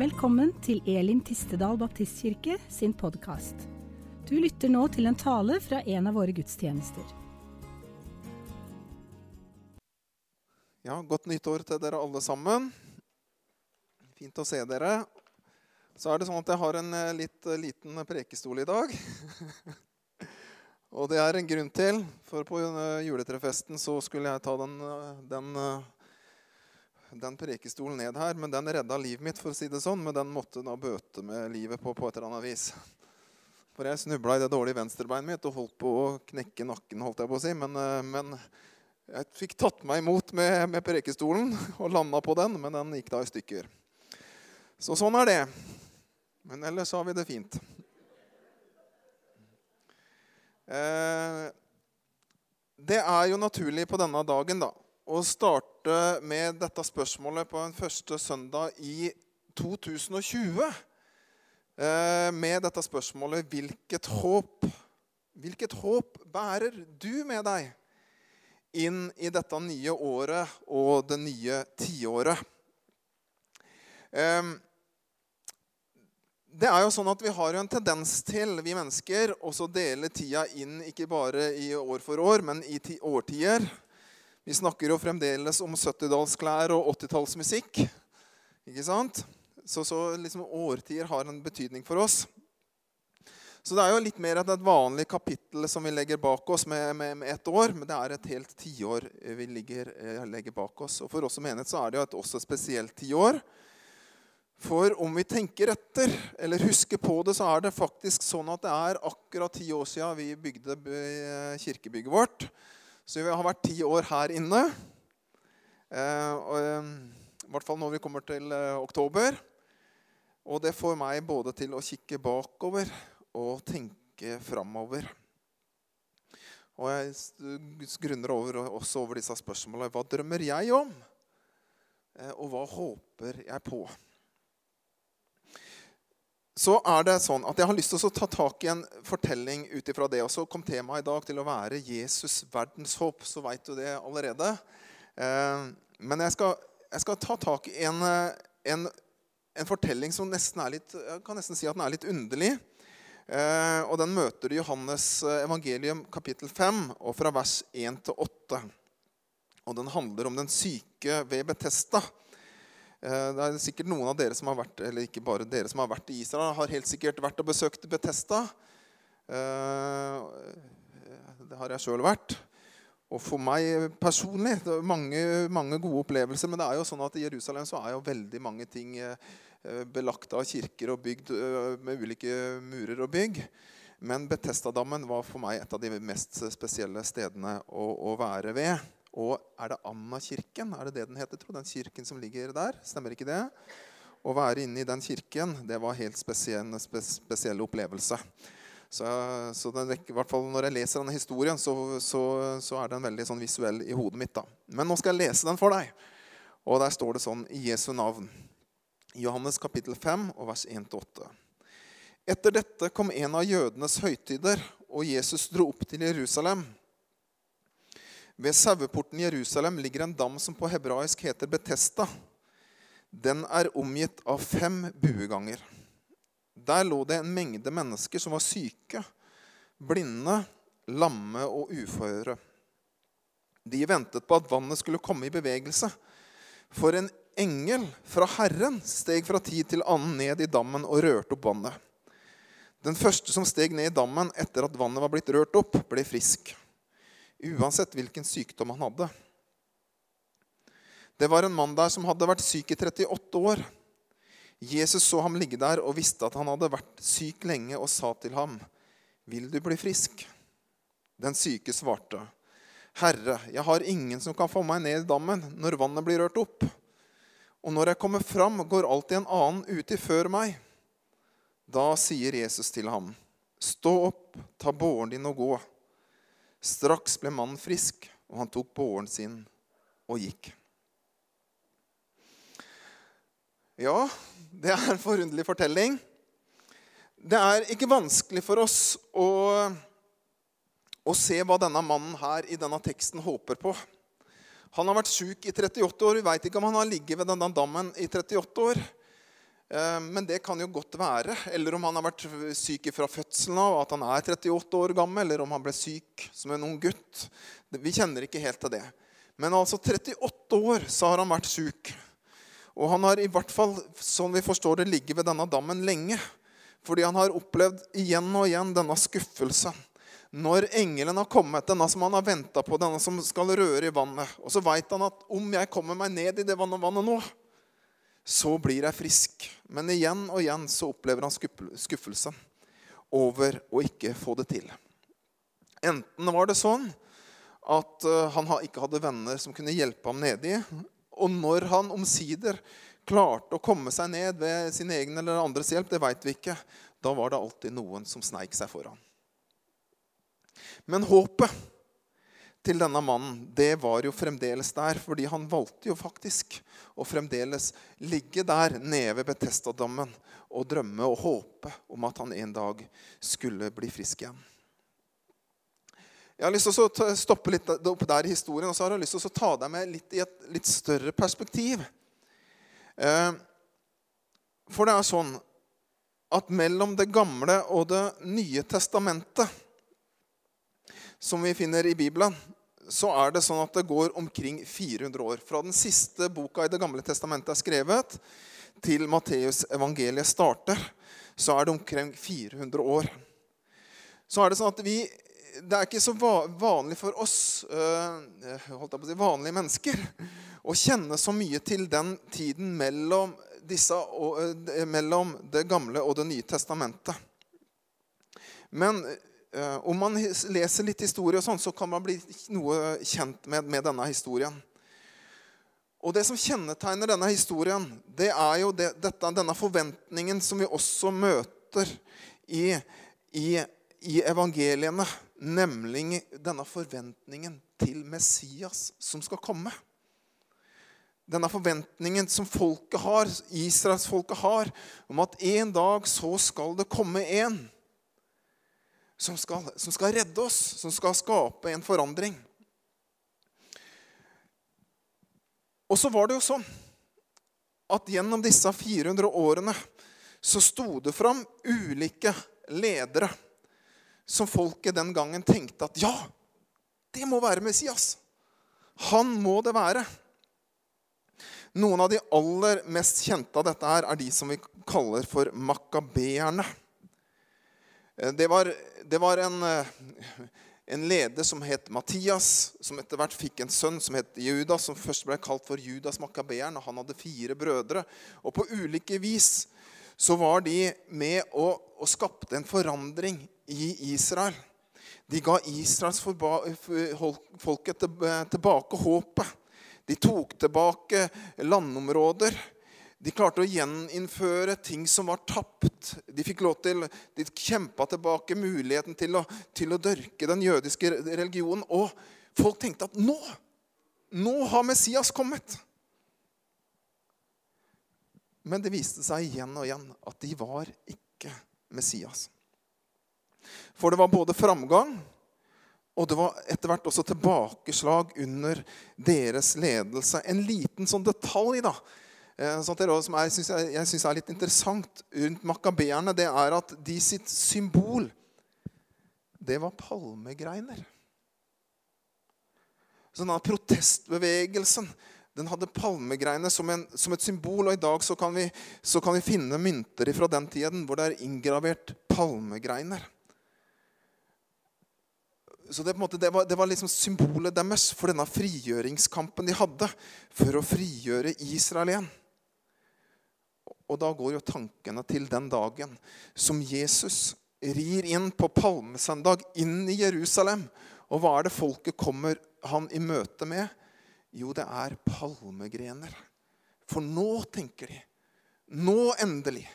Velkommen til Elim Tistedal Baptistkirke sin podkast. Du lytter nå til en tale fra en av våre gudstjenester. Ja, Godt nyttår til dere alle sammen. Fint å se dere. Så er det sånn at jeg har en eh, litt eh, liten prekestol i dag. Og det er en grunn til. For på eh, juletrefesten så skulle jeg ta den, den, den, prekestolen ned her. Men den redda livet mitt, for å si det sånn. Men den måtte da bøte med livet på på et eller annet vis. For jeg snubla i det dårlige venstrebeinet mitt og holdt på å knekke nakken. holdt jeg på å si. Men, men jeg fikk tatt meg imot med, med prekestolen og landa på den, men den gikk da i stykker. Så sånn er det. Men ellers har vi det fint. Eh, det er jo naturlig på denne dagen da, å starte med dette spørsmålet på en første søndag i 2020. Eh, med dette spørsmålet hvilket håp, hvilket håp bærer du med deg inn i dette nye året og det nye tiåret? Det er jo sånn at Vi har jo en tendens til, vi mennesker, å dele tida inn ikke bare i år for år, men i årtier. Vi snakker jo fremdeles om 70-tallsklær og 80-tallsmusikk. Ikke sant? Så, så liksom årtier har en betydning for oss. Så det er jo litt mer et vanlig kapittel som vi legger bak oss med, med, med ett år. Men det er et helt tiår vi ligger, eh, legger bak oss. Og For oss som enhet så er det jo et, også spesielt tiår. For om vi tenker etter, eller husker på det, så er det faktisk sånn at det er akkurat ti år siden vi bygde kirkebygget vårt. Så vi har vært ti år her inne. Eh, eh, I hvert fall når vi kommer til eh, oktober. Og det får meg både til å kikke bakover og tenke framover. Og jeg grunner over, også over disse spørsmålene. Hva drømmer jeg om? Og hva håper jeg på? Så er det sånn at Jeg har lyst til å ta tak i en fortelling ut ifra det. Og så kom temaet i dag til å være Jesus verdens håp. Så veit du det allerede. Eh, men jeg skal, jeg skal, ta tak i en, en, en, fortelling som nesten er litt jeg kan nesten si at den er litt underlig. Eh, og Den møter du i Johannes evangelium kapittel 5, og fra vers 1 til 8. Og Den handler om den syke ved Betesta. Eh, det er sikkert noen av dere som har vært eller ikke bare dere som har vært i Israel, har helt sikkert vært og besøkt Betesta. Eh, det har jeg sjøl vært. Og for meg personlig det er mange, mange, gode opplevelser. Men det er jo sånn at i Jerusalem så er jo veldig mange ting eh, belagt av kirker og bygd med ulike murer og bygg. Men Betestadammen var for meg et av de mest spesielle stedene å, å være ved. Og er det Anna-kirken? Er det det den heter? Tro? Den kirken som ligger der? Stemmer ikke det? Å være inne i den kirken, det var helt spesiell, en spesiell opplevelse. Så, så den, i hvert fall Når jeg leser denne historien, så, så, så, er den veldig sånn visuell i hodet mitt. da. Men nå skal jeg lese den for deg. Og Der står det sånn i Jesu navn. Johannes kapittel 5, og vers 1-8. Etter dette kom en av jødenes høytider, og Jesus dro opp til Jerusalem. Ved saueporten i Jerusalem ligger en dam som på hebraisk heter Betesta. Den er omgitt av fem bueganger. Der lå det en mengde mennesker som var syke, blinde, lamme og uføre. De ventet på at vannet skulle komme i bevegelse. For en engel fra Herren steg fra tid til annen ned i dammen og rørte opp vannet. Den første som steg ned i dammen etter at vannet var blitt rørt opp, ble frisk uansett hvilken sykdom han hadde. Det var en mann der som hadde vært syk i 38 år. Jesus så ham ligge der og visste at han hadde vært syk lenge, og sa til ham, 'Vil du bli frisk?' Den syke svarte, 'Herre, jeg har ingen som kan få meg ned i dammen når vannet blir rørt opp.' 'Og når jeg kommer fram, går alltid en annen uti før meg.' Da sier Jesus til ham, 'Stå opp, ta båren din og gå.' Straks ble mannen frisk, og han tok båren sin og gikk. Ja, det er en forunderlig fortelling. Det er ikke vanskelig for oss å, å se hva denne mannen her i denne teksten håper på. Han har vært sjuk i 38 år. Vi veit ikke om han har ligget ved denne dammen i 38 år. Eh, men det kan jo godt være. Eller om han har vært syk fra fødselen av, at han er 38 år gammel, eller om han ble syk som en ung gutt. Vi kjenner ikke helt til det. Men altså 38 år så har han vært syk. Og han har i hvert fall, sånn vi forstår det, ligget ved denne dammen lenge. Fordi han har opplevd igjen og igjen denne skuffelsen. Når engelen har kommet, denne som han har venta på, denne som skal røre i vannet, og så veit han at om jeg kommer meg ned i det vannet, vannet nå, så blir jeg frisk. Men igjen og igjen så opplever han skuffelse over å ikke få det til. Enten var det sånn at eh, han ikke hadde venner som kunne hjelpe ham nedi. Og når han omsider klarte å komme seg ned ved sin egen eller andres hjelp, det veit vi ikke. Da var det alltid noen som sneik seg foran. Men håpet til denne mannen, det var jo fremdeles der. Fordi han valgte jo faktisk å fremdeles ligge der nede ved Betestadammen og drømme og håpe om at han en dag skulle bli frisk igjen. Jeg har lyst til å stoppe litt opp der i historien og så har jeg lyst til å ta deg med litt i et litt større perspektiv. Eh, for det er sånn at mellom Det gamle og Det nye testamentet, som vi finner i Bibelen, så er det sånn at det går omkring 400 år. Fra den siste boka i Det gamle testamentet er skrevet, til Matteus evangeliet starter, så er det omkring 400 år. Så er det sånn at vi Det er ikke så vanlig for oss øh, holdt jeg på å si, vanlige mennesker å kjenne så mye til den tiden mellom, disse, øh, mellom Det gamle og Det nye testamentet. Men Eh, om man leser litt historie, og sånn, så kan man bli noe kjent med, med, denne historien. Og Det som kjennetegner denne historien, det er jo det, dette, denne forventningen som vi også møter i, i, i evangeliene. Nemlig denne forventningen til Messias som skal komme. Denne forventningen som folket har, Israelsfolket har, om at en dag så skal det komme en som skal, som skal redde oss, som skal skape en forandring. Og så var det jo sånn at gjennom disse 400 årene så sto det fram ulike ledere som folket den gangen tenkte at ja, det må være Messias. Han må det være. Noen av de aller mest kjente av dette her er de som vi kaller for makabeerne. Eh, det var, det var en, eh, en, leder som het Mattias, som etter hvert fikk en sønn som het Judas, som først ble kalt for Judas Makabeeren. Han hadde fire brødre. Og på ulike vis så var de med og, og skapte en forandring i Israel. De ga Israels folket tilbake håpet. De tok tilbake landområder. De klarte å gjeninnføre ting som var tapt. De fikk lov til, de kjempa tilbake muligheten til å, til å dørke den jødiske religionen. Og folk tenkte at nå, nå har Messias kommet. Men det viste seg igjen og igjen at de var ikke Messias. For det var både framgang og det var etter hvert også tilbakeslag under deres ledelse. En liten sånn detalj da, sånt det som jeg, synes er litt interessant rundt makabeerne, det er at de sitt symbol, det var palmegreiner. Så denne protestbevegelsen den hadde palmegreiner som, en, som, et symbol. Og i dag så kan, vi, så kan vi finne mynter fra den tiden hvor det er inngravert palmegreiner. Så det, måte, det, var, det, var, liksom symbolet deres for denne frigjøringskampen de hadde for å frigjøre Israel igjen. Og da går jo tankene til den dagen som Jesus rir inn på palmesøndag, inn i Jerusalem. Og hva er det folket kommer han i møte med? Jo, det er palmegrener. For nå tenker de. Nå endelig.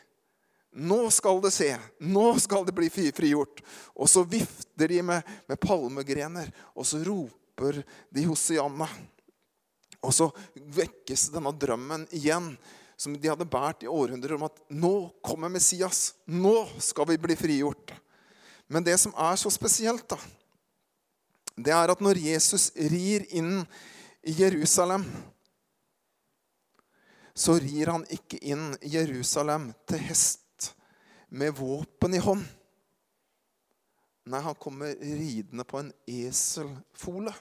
Nå skal det se. Nå skal det bli frigjort. Og så vifter de med, med palmegrener, og så roper de Hosianna. Og så vekkes denne drømmen igjen som de hadde båret i århundrer, om at nå kommer Messias. Nå skal vi bli frigjort. Men det som er så spesielt, da, det er at når Jesus rir inn i Jerusalem, så rir han ikke inn i Jerusalem til hest med våpen i hånd. Nei, han kommer ridende på en eselfole.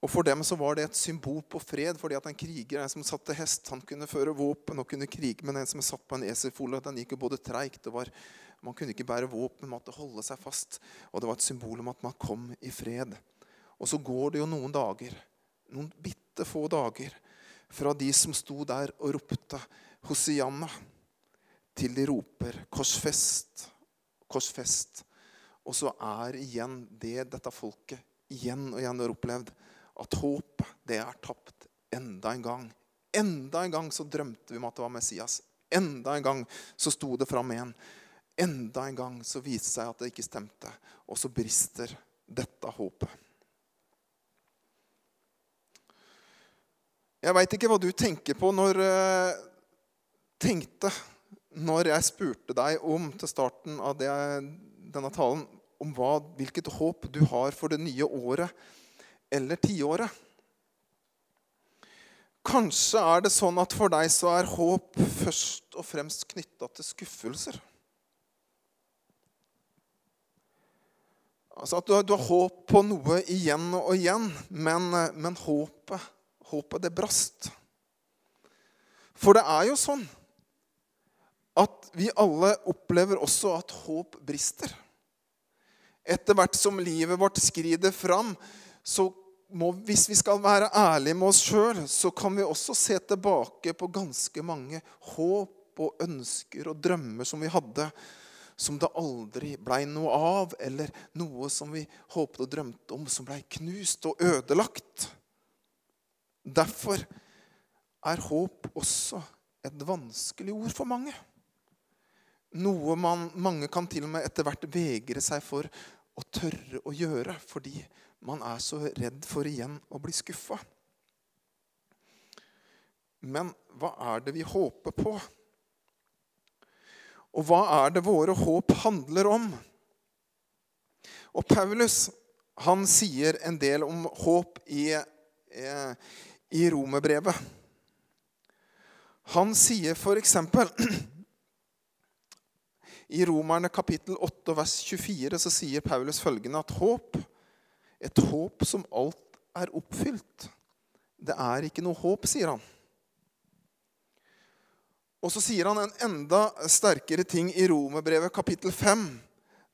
Og For dem så var det et symbol på fred, fordi at en kriger en som satt til hest, han kunne føre våpen og kunne krige, men en som satt på en eselfole, den gikk jo både treigt og var Man kunne ikke bære våpen, man måtte holde seg fast. Og det var et symbol om at man kom i fred. Og så går det jo noen dager, noen bitte få dager, fra de som sto der og ropte Hosianna, til de roper korsfest, korsfest. Og så er igjen det dette folket igjen og igjen har opplevd at håpet, det er tapt enda en gang. Enda en gang så drømte vi om at det var Messias. Enda en gang så sto det fram igjen. Enda en gang så viste det seg at det ikke stemte. Og så brister dette håpet. Jeg veit ikke hva du tenker på når uh, tenkte når jeg spurte deg om til starten av det, denne talen om hva, hvilket håp du har for det nye året eller tiåret. Kanskje er det sånn at for deg så er håp først og fremst knytta til skuffelser. Altså at du har, du har, håp på noe igjen og igjen, men, men håpet, håpet det brast. For det er jo sånn at vi alle opplever også at håp brister. Etter hvert som livet vårt skrider fram, så må, hvis vi skal være ærlige med oss sjøl, så kan vi også se tilbake på ganske mange håp og ønsker og drømmer som vi hadde, som det aldri blei noe av, eller noe som vi håpet og drømte om, som blei knust og ødelagt. Derfor er håp også et vanskelig ord for mange. Noe man, mange kan til og med etter hvert vegre seg for å tørre å gjøre fordi man er så redd for igjen å bli skuffa. Men hva er det vi håper på? Og hva er det våre håp handler om? Og Paulus han sier en del om håp i, eh, i romerbrevet. Han sier f.eks. I Romerne kapittel 8 vers 24 så sier Paulus følgende at håp, et håp som alt er oppfylt Det er ikke noe håp, sier han. Og så sier han en enda sterkere ting i Romerbrevet kapittel 5,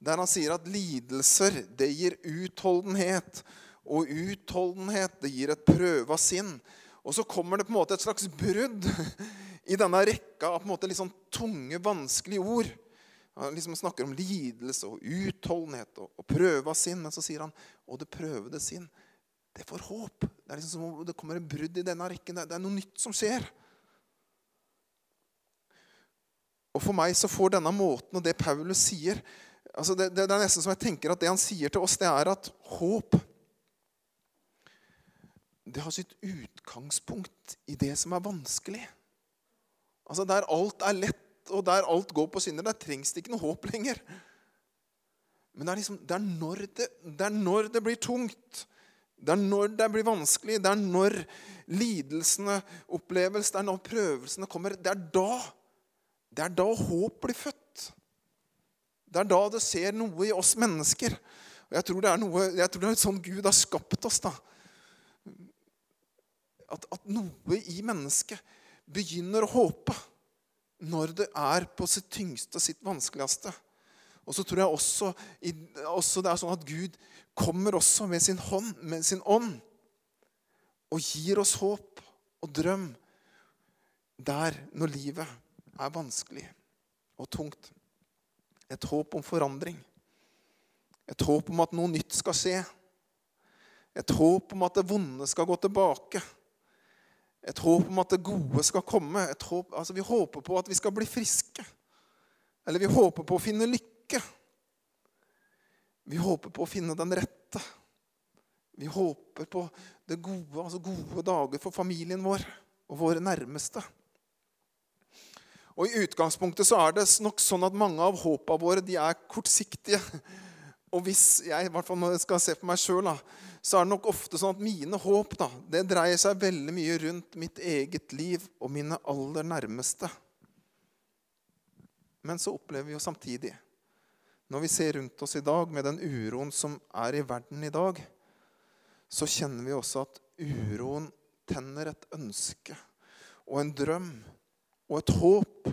der han sier at lidelser, det gir utholdenhet. Og utholdenhet, det gir et prøva sinn. Og så kommer det på en måte et slags brudd i denne rekka av på en måte litt sånn tunge, vanskelige ord. Han liksom snakker om lidelse og utholdenhet og, og prøve av sinn. Men så sier han og det prøvede sinn, det får håp. Det er liksom som det kommer et brudd i denne rekken. Det er noe nytt som skjer. Og For meg så får denne måten og det Paulus sier altså det, det, det, er nesten som jeg tenker at det han sier til oss, det er at håp det har sitt utgangspunkt i det som er vanskelig. Altså Der alt er lett og der alt går på skinner, der trengs det ikke noe håp lenger. Men det er, liksom, det, er det, det er når det blir tungt. Det er når det blir vanskelig. Det er når lidelsene oppleves, det er når prøvelsene kommer. Det er da det er da håp blir født. Det er da det ser noe i oss mennesker. Og Jeg tror det er noe, jeg tror det er sånn Gud har skapt oss. da. At, at noe i mennesket begynner å håpe når det er på sitt tyngste og sitt vanskeligste. Og så tror jeg også, også, det er sånn at Gud kommer også med sin hånd, med sin ånd, og gir oss håp og drøm der når livet er vanskelig og tungt. Et håp om forandring. Et håp om at noe nytt skal skje. Et håp om at det vonde skal gå tilbake. Et håp om at det gode skal komme. Håp, altså vi håper på at vi skal bli friske. Eller vi håper på å finne lykke. Vi håper på å finne den rette. Vi håper på det gode, altså gode dager for familien vår og våre nærmeste. Og I utgangspunktet så er det nok sånn at mange av håpa våre de er kortsiktige. Og hvis jeg i hvert fall skal se på meg sjøl, så er det nok ofte sånn at mine håp da, det dreier seg veldig mye rundt mitt eget liv og mine aller nærmeste. Men så opplever vi jo samtidig, når vi ser rundt oss i dag med den uroen som er i verden i dag, så kjenner vi også at uroen tenner et ønske og en drøm og et håp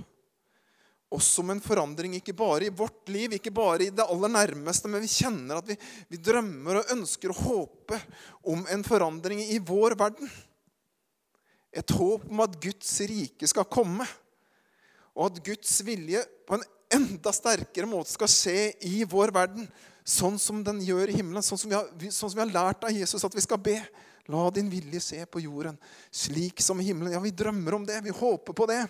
også om en forandring, ikke bare i vårt liv, ikke bare i det aller nærmeste, men vi kjenner at vi, vi drømmer og ønsker å håpe om en forandring i vår verden. Et håp om at Guds rike skal komme, og at Guds vilje på en enda sterkere måte skal skje i vår verden, sånn som den gjør i himmelen, sånn som vi har, sånn som vi har lært av Jesus at vi skal be. La din vilje se på jorden, slik som i himmelen. Ja, vi drømmer om det. Vi håper på det.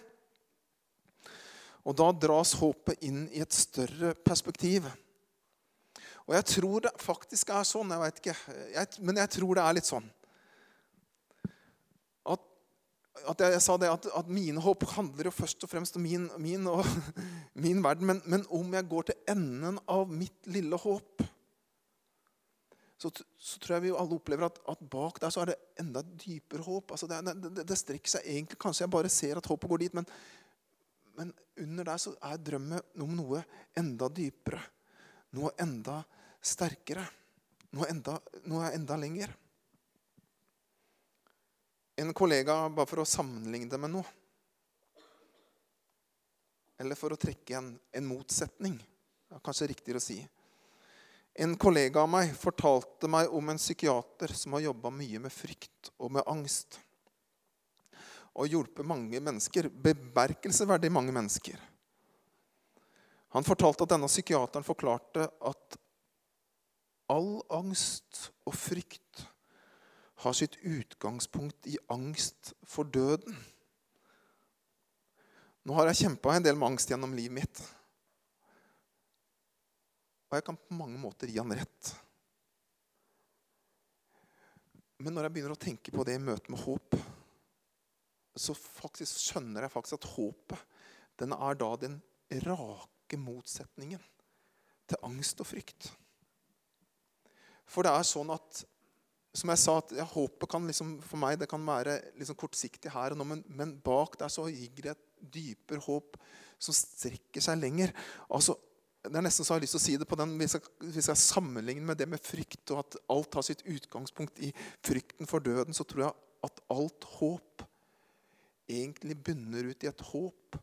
Og da dras håpet inn i et større perspektiv. Og jeg tror det faktisk er sånn, jeg vet ikke, jeg, men jeg tror det er litt sånn at, at jeg, jeg, sa det, at, at, mine håp handler jo først og fremst om min, min, og, min verden. Men, men, om jeg går til enden av mitt lille håp, så, så tror jeg vi alle opplever at, at, bak der så er det enda dypere håp. Altså det, det, det strekker seg egentlig Kanskje jeg bare ser at håpet går dit, men, men under der så er drømmen om noe enda dypere. Noe enda sterkere. Noe enda, noe enda lenger. En kollega, bare for å sammenligne det med noe Eller for å trekke en, en motsetning. Det er kanskje riktigere å si. En kollega av meg fortalte meg om en psykiater som har jobba mye med frykt og med angst og hjulpet mange mennesker. Bemerkelsesverdig mange mennesker. Han fortalte at denne psykiateren forklarte at all angst og frykt har sitt utgangspunkt i angst for døden. Nå har jeg kjempa en del med angst gjennom livet mitt. Og jeg kan på mange måter gi han rett. Men når jeg begynner å tenke på det i møte med håp, så faktisk skjønner jeg faktisk at håpet den er da den rake motsetningen til angst og frykt. For det er sånn at som jeg sa, at ja, Håpet kan liksom, for meg det kan være liksom kortsiktig her og nå, men, men bak der så ligger det et dypere håp som strekker seg lenger. Altså, det er nesten så jeg har lyst til å si det på den, Hvis jeg, hvis jeg sammenligner med det med frykt, og at alt har sitt utgangspunkt i frykten for døden, så tror jeg at alt håp egentlig bunner ut i et håp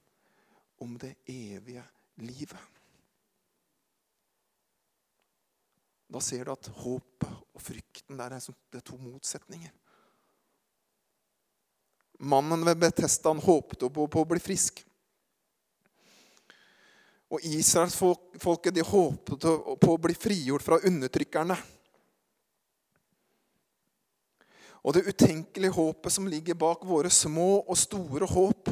om det evige livet. Da ser du at håpet og frykten der er, det er to motsetninger. Mannen ved Betesta håpte på, på, å bli frisk. Og Israelsfolket håpet på å bli frigjort fra undertrykkerne og det utenkelige håpet som ligger bak våre små og store håp.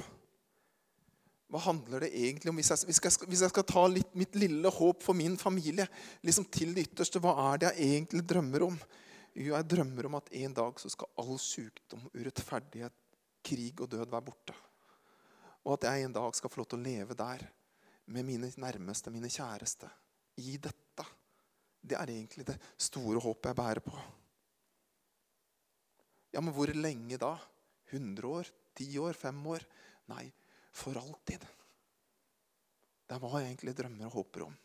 Hva handler det egentlig om? Hvis jeg, hvis jeg, skal, hvis jeg skal, ta litt mitt lille håp for min familie liksom til det ytterste, hva er det jeg egentlig drømmer om? Jo, jeg drømmer om at en dag så skal all sykdom, urettferdighet, krig og død være borte. Og at jeg en dag skal få lov til å leve der med mine nærmeste, mine kjæreste. I dette. Det er egentlig det store håpet jeg bærer på. Ja, men hvor lenge da? 100 år? 10 år? 5 år? Nei, for alltid. Det er hva jeg egentlig drømmer og håper om.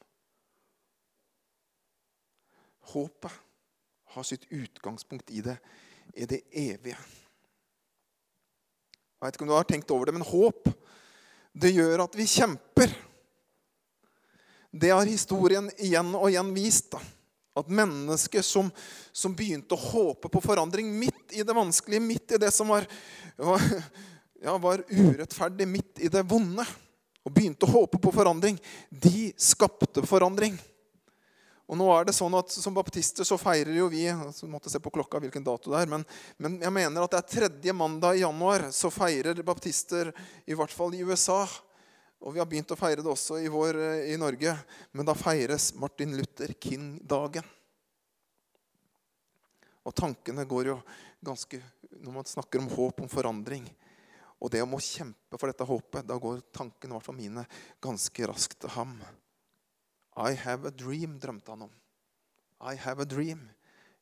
Håpet har sitt utgangspunkt i det, i det evige. Jeg vet ikke om du har tenkt over det, men håp det gjør at vi kjemper. Det har historien igjen og igjen vist. da. At mennesker som, som, begynte å håpe på forandring midt i det vanskelige, midt i det som var, var, ja, var urettferdig, midt i det vonde, og begynte å håpe på forandring, de skapte forandring. Og nå er det sånn at Som baptister så feirer jo vi så måtte se på klokka hvilken dato det er, men, men jeg mener at det er tredje mandag i januar så feirer baptister, i hvert fall i USA, og vi har begynt å feire det også i, vår, eh, i Norge. Men da feires Martin Luther King-dagen. Og tankene går jo ganske Når man snakker om håp om forandring, og det om å kjempe for dette håpet, da går tankene, i mine, ganske raskt til ham. I have a dream, drømte han om. I have a dream.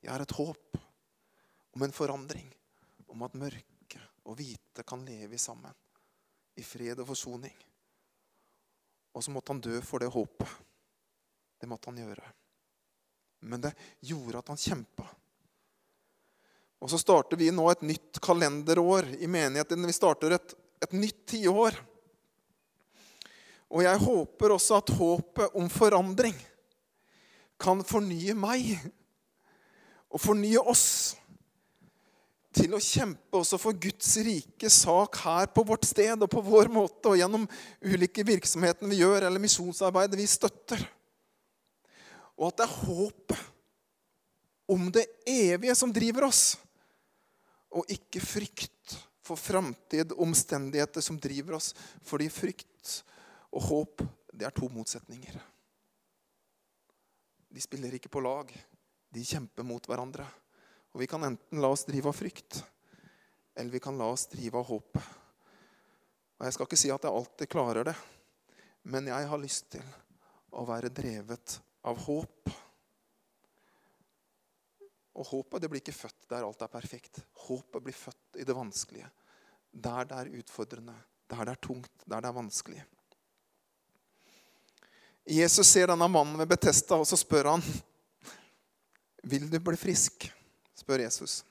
Jeg har et håp om en forandring. Om at mørke og hvite kan leve sammen i fred og forsoning. Og så måtte han dø for det håpet. Det måtte han gjøre. Men det gjorde at han kjempa. Og så starter vi nå et nytt kalenderår i menigheten. Vi starter et, et nytt tiår. Og jeg håper også at håpet om forandring kan fornye meg og fornye oss til å kjempe også for Guds rike sak her på vårt sted og på vår måte og gjennom ulike virksomheter vi gjør, eller misjonsarbeidet vi støtter. Og at det er håpet om det evige som driver oss, og ikke frykt for framtid, omstendigheter som driver oss. Fordi frykt og håp, det er to motsetninger. De spiller ikke på lag. De kjemper mot hverandre. Og vi kan enten la oss drive av frykt, eller vi kan la oss drive av håpet. Og Jeg skal ikke si at jeg alltid klarer det, men jeg har lyst til å være drevet av håp. Og håpet det blir ikke født der alt er perfekt. Håpet blir født i det vanskelige. Der det er utfordrende, der det er tungt, der det er vanskelig. Jesus ser denne mannen ved Betesta, og så spør han vil du bli frisk, spør Jesus.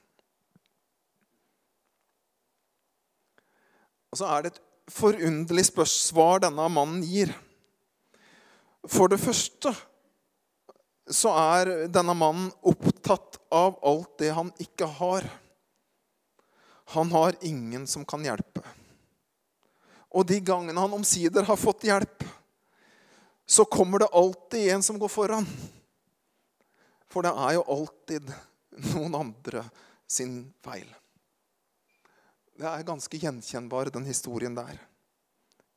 Og så er det et forunderlig spørsmål denne mannen gir. For det første så er denne mannen opptatt av alt det han ikke har. Han har ingen som kan hjelpe. Og de gangene han omsider har fått hjelp, så kommer det alltid en som går foran. For det er jo alltid noen andre sin feil. Det er ganske gjenkjennbar, den historien der.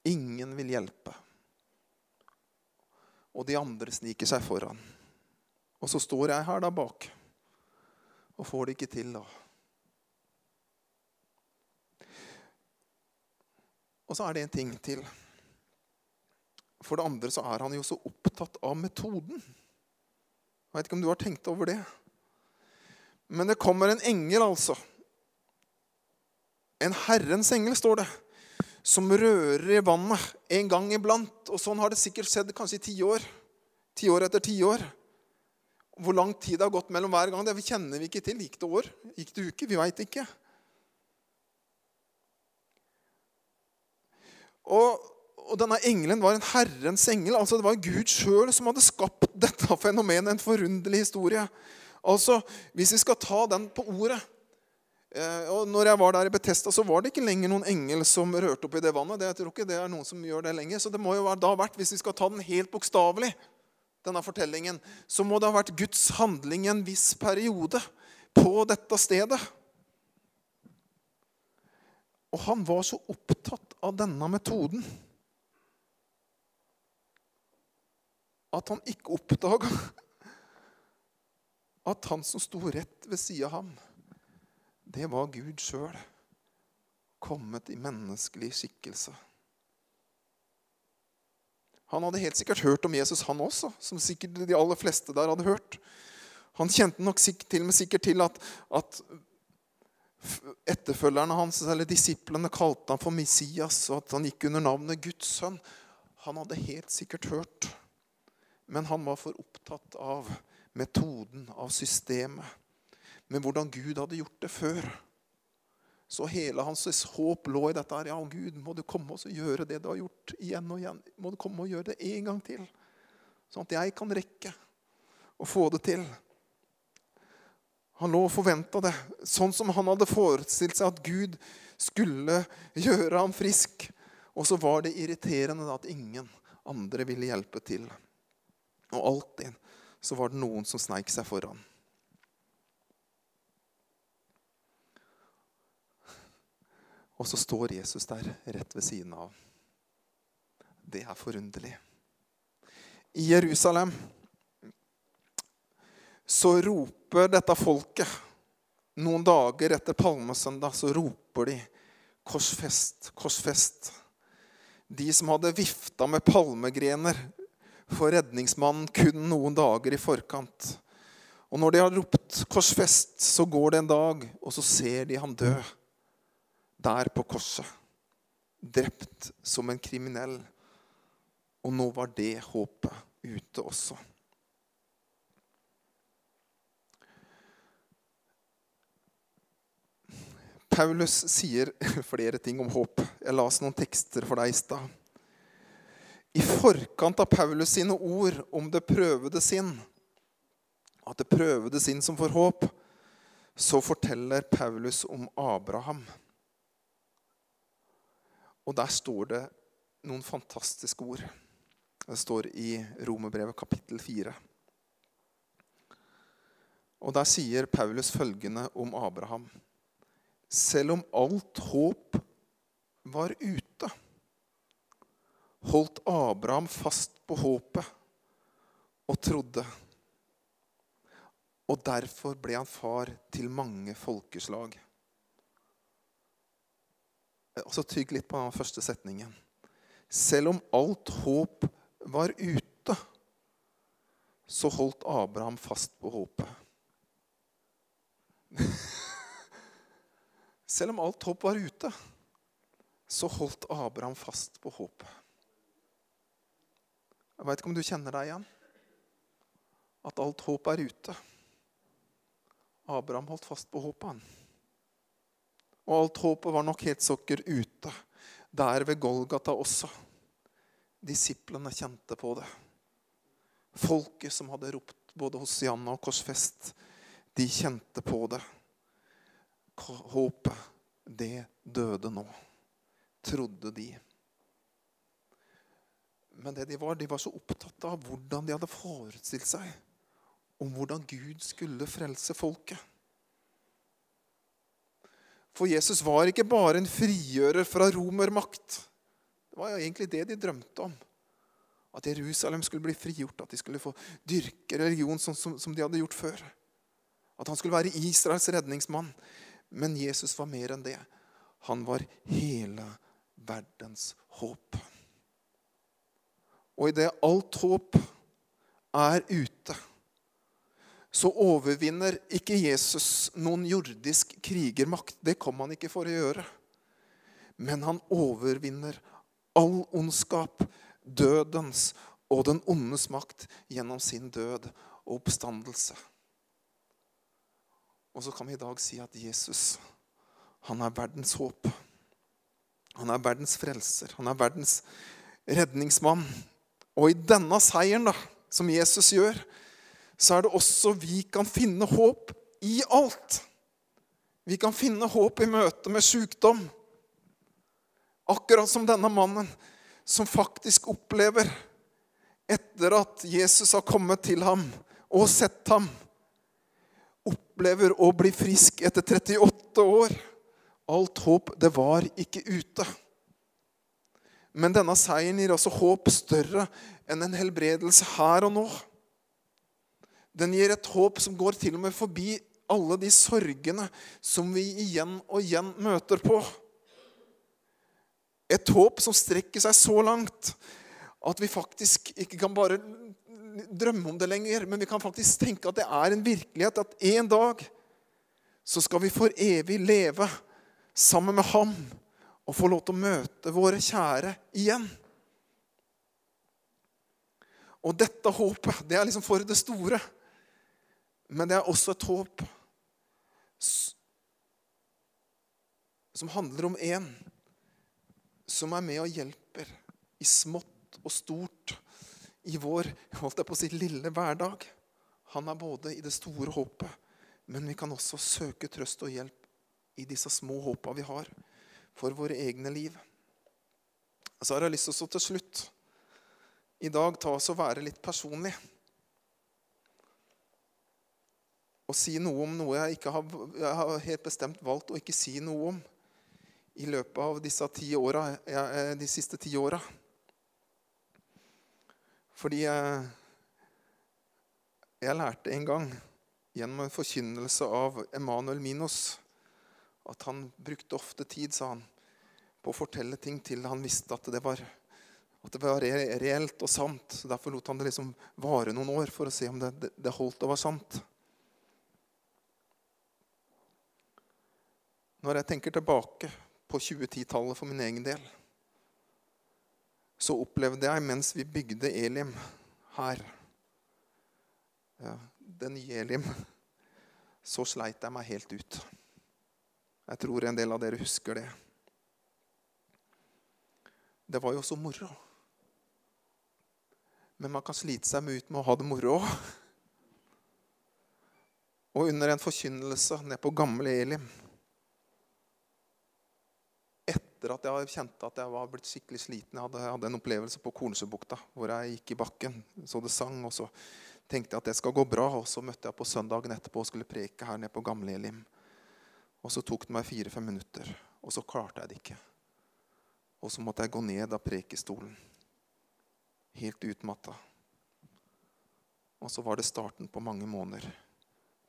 Ingen vil hjelpe. Og de andre sniker seg foran. Og så står jeg her da bak og får det ikke til, da. Og så er det en ting til. For det andre så er han jo så opptatt av metoden. Jeg vet ikke om du har tenkt over det. Men det kommer en engel, altså. En Herrens engel, står det. Som rører i vannet en gang iblant. Og sånn har det sikkert skjedd kanskje i tiår. Tiår etter tiår. Hvor lang tid det har gått mellom hver gang, det kjenner vi ikke til. Gikk det år? Gikk det uke? Vi veit ikke. Og og denne engelen var en Herrens engel. altså Det var Gud sjøl som hadde skapt dette fenomenet. En forunderlig historie. Altså, Hvis vi skal ta den på ordet eh, og når jeg var der i Betesta, så var det ikke lenger noen engel som rørte opp i det vannet. Det, jeg tror ikke det er noen som gjør det lenger. Så det må jo da ha vært, hvis vi skal ta den helt bokstavelig, denne fortellingen, så må det ha vært Guds handling i en viss periode på dette stedet. Og han var så opptatt av denne metoden at han ikke oppdaga at han som sto rett ved sida av ham, det var Gud sjøl, kommet i menneskelig skikkelse. Han hadde helt sikkert hørt om Jesus, han også, som sikkert de aller fleste der hadde hørt. Han kjente nok til, sikkert til at, at etterfølgerne hans, eller disiplene, kalte ham for Messias, og at han gikk under navnet Guds sønn. Han hadde helt sikkert hørt. Men han var for opptatt av metoden, av systemet, med hvordan Gud hadde gjort det før. Så hele hans håp lå i dette. her, Ja, Gud, må du komme og gjøre det du har gjort igjen og igjen. Må du komme og gjøre det en gang til, sånn at jeg kan rekke å få det til. Han lå og forventa det, sånn som han hadde forestilt seg at Gud skulle gjøre ham frisk. Og så var det irriterende at ingen andre ville hjelpe til. Og alltid så var det noen som sneik seg foran. Og så står Jesus der rett ved siden av. Det er forunderlig. I Jerusalem så roper dette folket Noen dager etter palmesøndag så roper de 'Korsfest, korsfest'. De som hadde vifta med palmegrener for redningsmannen kun noen dager i forkant. Og når de har ropt 'korsfest', så går det en dag, og så ser de han dø der på korset. Drept som en kriminell. Og nå var det håpet ute også. Paulus sier flere ting om håp. Jeg las noen tekster for deg i stad. I forkant av Paulus sine ord om det prøvede sinn, at det prøvede sinn som får håp, så forteller Paulus om Abraham. Og der står det noen fantastiske ord. Det står i Romerbrevet kapittel 4. Og der sier Paulus følgende om Abraham. Selv om alt håp var ute, holdt Abraham fast på håpet og trodde. Og derfor ble han far til mange folkeslag. Og så Tygg litt på den første setningen. Selv om alt håp var ute, så holdt Abraham fast på håpet. Selv om alt håp var ute, så holdt Abraham fast på håpet. Jeg veit ikke om du kjenner deg igjen? At alt håp er ute. Abraham holdt fast på håpet, han. Og alt håpet var nok helt sokker ute, der ved Golgata også. Disiplene kjente på det. Folket som hadde ropt både Hosianna og Korsfest, de kjente på det. Håpet, det døde nå, trodde de. Men det de var, de var så opptatt av hvordan de hadde forestilt seg om hvordan Gud skulle frelse folket. For Jesus var ikke bare en frigjører fra romermakt. Det var jo egentlig det de drømte om. At Jerusalem skulle bli frigjort, at de skulle få dyrke religion som, som, som de hadde gjort før. At han skulle være Israels redningsmann. Men Jesus var mer enn det. Han var hele verdens håp. Og idet alt håp er ute, så overvinner ikke Jesus noen jordisk krigermakt. Det kom han ikke for å gjøre. Men han overvinner all ondskap, dødens og den ondes makt gjennom sin død og oppstandelse. Og så kan vi i dag si at Jesus, han er verdens håp. Han er verdens frelser. Han er verdens redningsmann. Og i denne seieren da, som Jesus gjør, så er det også vi kan finne håp i alt. Vi kan finne håp i møte med sykdom. Akkurat som denne mannen som faktisk opplever, etter at Jesus har kommet til ham og sett ham, opplever å bli frisk etter 38 år. Alt håp, det var ikke ute. Men denne seieren gir også håp større enn en helbredelse her og nå. Den gir et håp som går til og med forbi alle de sorgene som vi igjen og igjen møter på. Et håp som strekker seg så langt at vi faktisk ikke kan bare drømme om det lenger, men vi kan faktisk tenke at det er en virkelighet at en dag så skal vi for evig leve sammen med Ham og få lov til å møte våre kjære igjen. Og dette håpet, det er liksom for det store. Men det er også et håp som handler om én som er med og hjelper i smått og stort i vår holdt jeg på å si, lille hverdag. Han er både i det store håpet, men vi kan også søke trøst og hjelp i disse små håpa vi har for våre egne liv. Så har jeg lyst til å til slutt i dag ta oss og være litt personlig. Og si noe om noe jeg, ikke har, jeg har helt bestemt valgt å ikke si noe om i løpet av ti åra, eh, de siste ti åra. Fordi jeg, jeg lærte en gang gjennom en forkynnelse av Emanuel Minos at han brukte ofte tid, sa han, på å fortelle ting til han visste at det var, at det var reelt og sant. Så Derfor lot han det liksom vare noen år for å se om det, det, det holdt og var sant. Når jeg tenker tilbake på 2010-tallet for min egen del, så opplevde jeg mens vi bygde Elim her ja, Det nye Elim. Så sleit jeg meg helt ut. Jeg tror en del av dere husker det. Det var jo så moro. Men man kan slite seg ut med å ha det moro. Og under en forkynnelse ned på gamle Elim Etter at jeg kjente at jeg var blitt skikkelig sliten jeg hadde en opplevelse på Kornsjøbukta hvor jeg gikk i bakken, så det sang. og så tenkte jeg at det skal gå bra. Og så møtte jeg på søndagen etterpå og skulle preke her nede på Gamle Elim. Og så tok det meg fire-fem minutter, og så klarte jeg det ikke. Og så måtte jeg gå ned av prekestolen, helt utmatta. Og så var det starten på mange måneder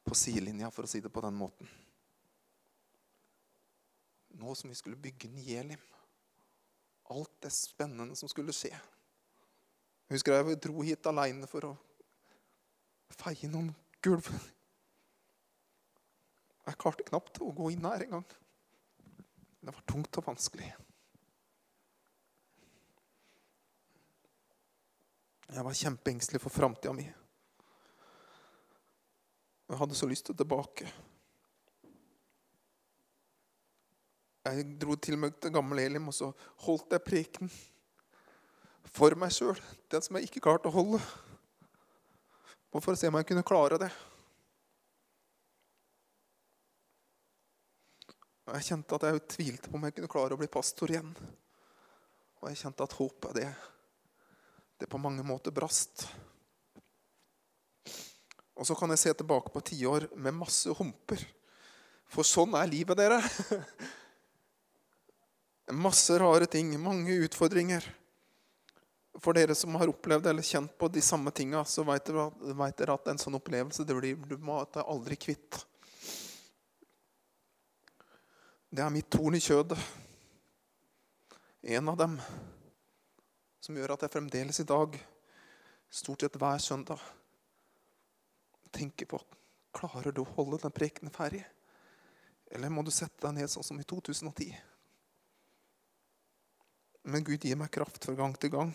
på sidelinja, for å si det på den måten. Nå som vi skulle bygge Nielim. Alt det spennende som skulle skje. Husker jeg dro hit aleine for å feie noen gulv. Jeg klarte knapt å gå inn her engang. Det var tungt og vanskelig. Jeg var kjempeengstelig for framtida mi. Jeg hadde så lyst til tilbake. Jeg dro til meg til gamle Elim, og så holdt jeg preken for meg sjøl. Den som jeg ikke klarte å holde. Og for å se om jeg kunne klare det. Og Jeg kjente at jeg tvilte på om jeg kunne klare å bli pastor igjen. Og jeg kjente at håpet, det, det på mange måter brast. Og så kan jeg se tilbake på tiår med masse humper. For sånn er livet, dere. Masse rare ting, mange utfordringer. For dere som har opplevd eller kjent på de samme tinga, så vet dere, at en sånn opplevelse det blir du aldri kvitt. Det er mitt torn i kjødet. En av dem som gjør at jeg fremdeles i dag, stort sett hver søndag, tenker på klarer du å holde den prekenen ferdig. Eller må du sette deg ned sånn som i 2010? Men Gud gir meg kraft fra gang til gang.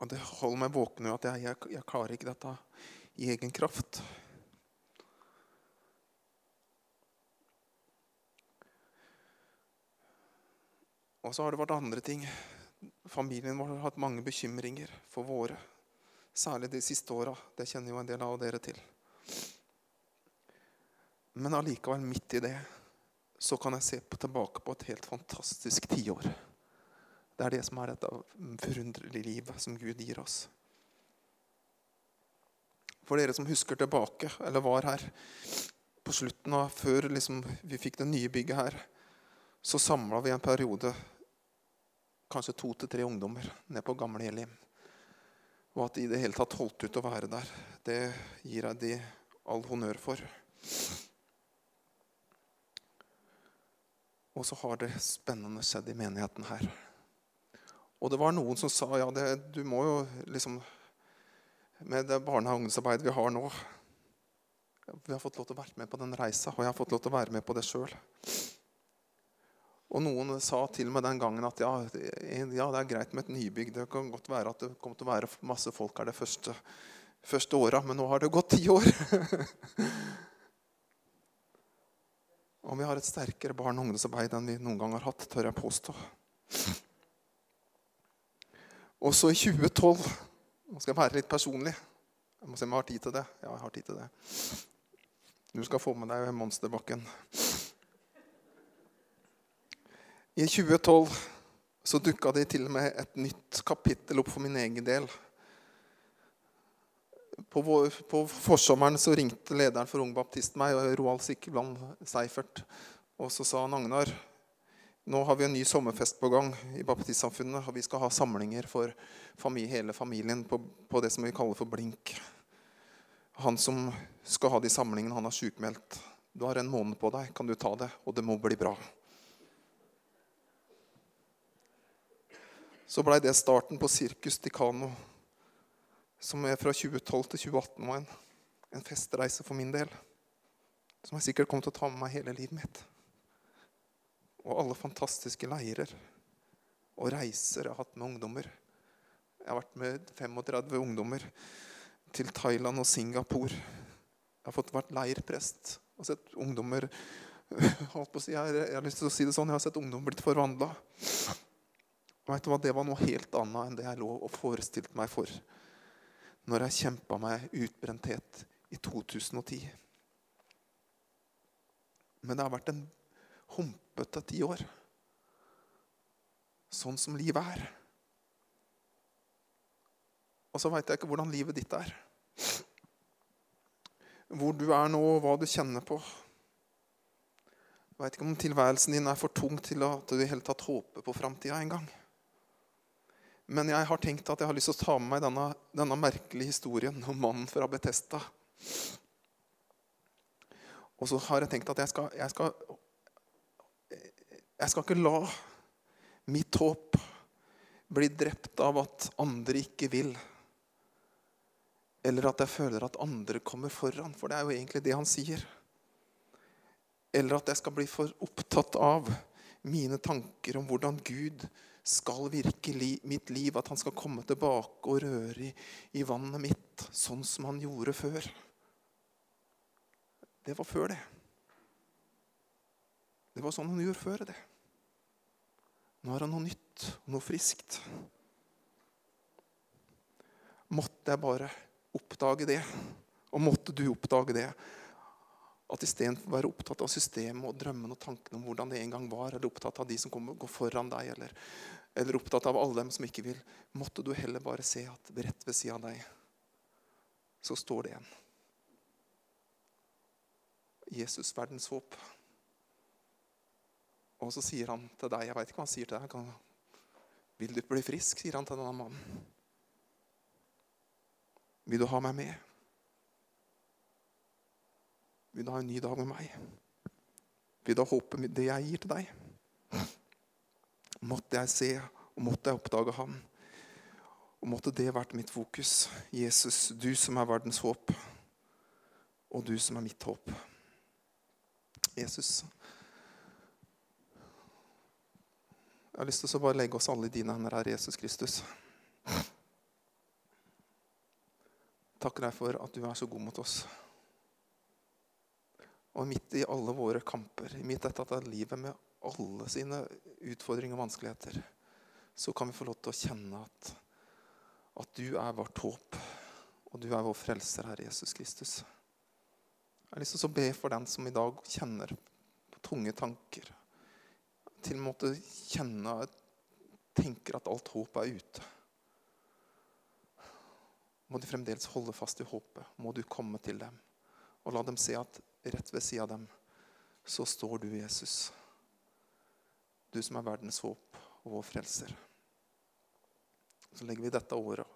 Og det holder meg våken at jeg, jeg, jeg klarer ikke dette i egen kraft. Og så har det vært andre ting. Familien vår har hatt mange bekymringer for våre. Særlig de siste åra. Det kjenner jo en del av dere til. Men allikevel, midt i det, så kan jeg se på, tilbake på et helt fantastisk tiår. Det er det som er dette forunderlige livet som Gud gir oss. For dere som husker tilbake, eller var her på slutten av før liksom, vi fikk det nye bygget her, så samla vi en periode kanskje to til tre ungdommer ned på gamle Elim. Og at de i det hele tatt holdt ut å være der, det gir jeg de all honnør for. Og så har det spennende skjedd i menigheten her. Og det var noen som sa ja, det, du må jo liksom Med det barne- og ungdomsarbeidet vi har nå Vi har fått lov til å være med på den reisa, og jeg har fått lov til å være med på det sjøl. Og noen sa til meg den gangen at ja, ja, det er greit med et nybygg. Det kan godt være at det kommer til å være masse folk her det første, første åra, men nå har det gått ti år. og vi har et sterkere barn- og ungdomsarbeid enn vi noen gang har hatt, tør jeg påstå. Og så i 2012 Nå skal jeg være litt personlig. Jeg må se om jeg har tid til det. Ja, jeg har tid til det. Du skal få med deg monsterbakken. I 2012 så dukka det til og med et nytt kapittel opp for min egen del. På, vår, på forsommeren så ringte lederen for Ung Baptist meg, Roald Sikkeland Seifert, og så sa han Agnar nå har vi en ny sommerfest på gang i baptistsamfunnet. og Vi skal ha samlinger for familie, hele familien på, på, det som vi kaller for blink. Han som skal ha de samlingene, han har sjukmeldt. Du har en måned på deg. Kan du ta det? Og det må bli bra. Så blei det starten på Sirkus Ticano, som er fra 2012 til 2018 var en, en festreise for min del. som jeg sikkert kommer til å ta med meg hele livet mitt. Og alle fantastiske leirer og reiser jeg har hatt med ungdommer. Jeg har vært med 35 ungdommer til Thailand og Singapore. Jeg har fått vært leirprest og sett ungdommer jeg har lyst til å si det sånn, jeg har sett ungdom blitt forvandla. Vet du hva, Det var noe helt annet enn det jeg lå og forestilte meg for når jeg kjempa meg utbrenthet i 2010. Men det har vært en humpete ti år. Sånn som livet er. Og så veit jeg ikke hvordan livet ditt er. Hvor du er nå, og hva du kjenner på. Jeg veit ikke om tilværelsen din er for tung til at du i hele tatt håper på framtida engang. Men jeg har tenkt at jeg har lyst til å ta med meg denne, denne merkelige historien om mannen fra Betesta. Og så har jeg tenkt at jeg skal, jeg skal, jeg skal ikke la mitt håp bli drept av at andre ikke vil. Eller at jeg føler at andre kommer foran, for det er jo egentlig det han sier. Eller at jeg skal bli for opptatt av mine tanker om hvordan Gud skal virke i mitt liv. At han skal komme tilbake og røre i, i vannet mitt, sånn som han gjorde før. Det var før, det. Det var sånn han gjorde før det. Nå har han noe nytt, noe friskt. Måtte jeg bare oppdage det, og måtte du oppdage det, at istedenfor å være opptatt av systemet og drømmene og tankene om hvordan det en gang var, eller opptatt av de som kommer, går foran deg, eller, eller, opptatt av alle dem som ikke vil, måtte du heller bare se at rett ved siden av deg så står det en. Jesus, verdens håp. Og så sier han til deg Jeg veit ikke hva han sier til deg. Vil du bli frisk? sier han til denne mannen. Vil du ha meg med? Vil du ha en ny dag med meg? Vil du ha håpet med det jeg gir til deg? Måtte jeg se, og måtte jeg oppdage ham. Og måtte det vært mitt fokus. Jesus, du som er verdens håp, og du som er mitt håp. Jesus, jeg har lyst til å bare legge oss alle i dine hender her, Jesus Kristus. Takker deg for at du er så god mot oss. Og midt i alle våre kamper, midt i dette livet med alle sine utfordringer og vanskeligheter, så kan vi få lov til å kjenne at, at du er vårt håp, og du er vår frelser, Herre Jesus Kristus. Jeg har lyst til å be for den som i dag kjenner på tunge tanker. Til en måte kjenne tenker at alt håp er ute. Må de fremdeles holde fast i håpet. Må du komme til dem. Og la dem se at rett ved siden av dem, så står du, Jesus. Du som er verdens håp og vår frelser. Så legger vi dette året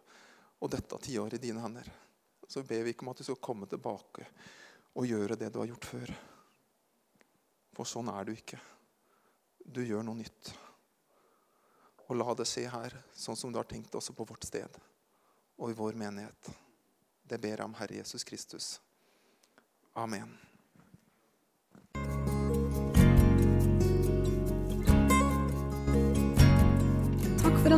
og dette tiåret i dine hender. Så ber vi ikke om at du skal komme tilbake og gjøre det du har gjort før. For sånn er du ikke. Du gjør noe nytt. Og la det skje her, sånn som du har tenkt også på vårt sted og i vår menighet. Det ber jeg om Herre Jesus Kristus. Amen.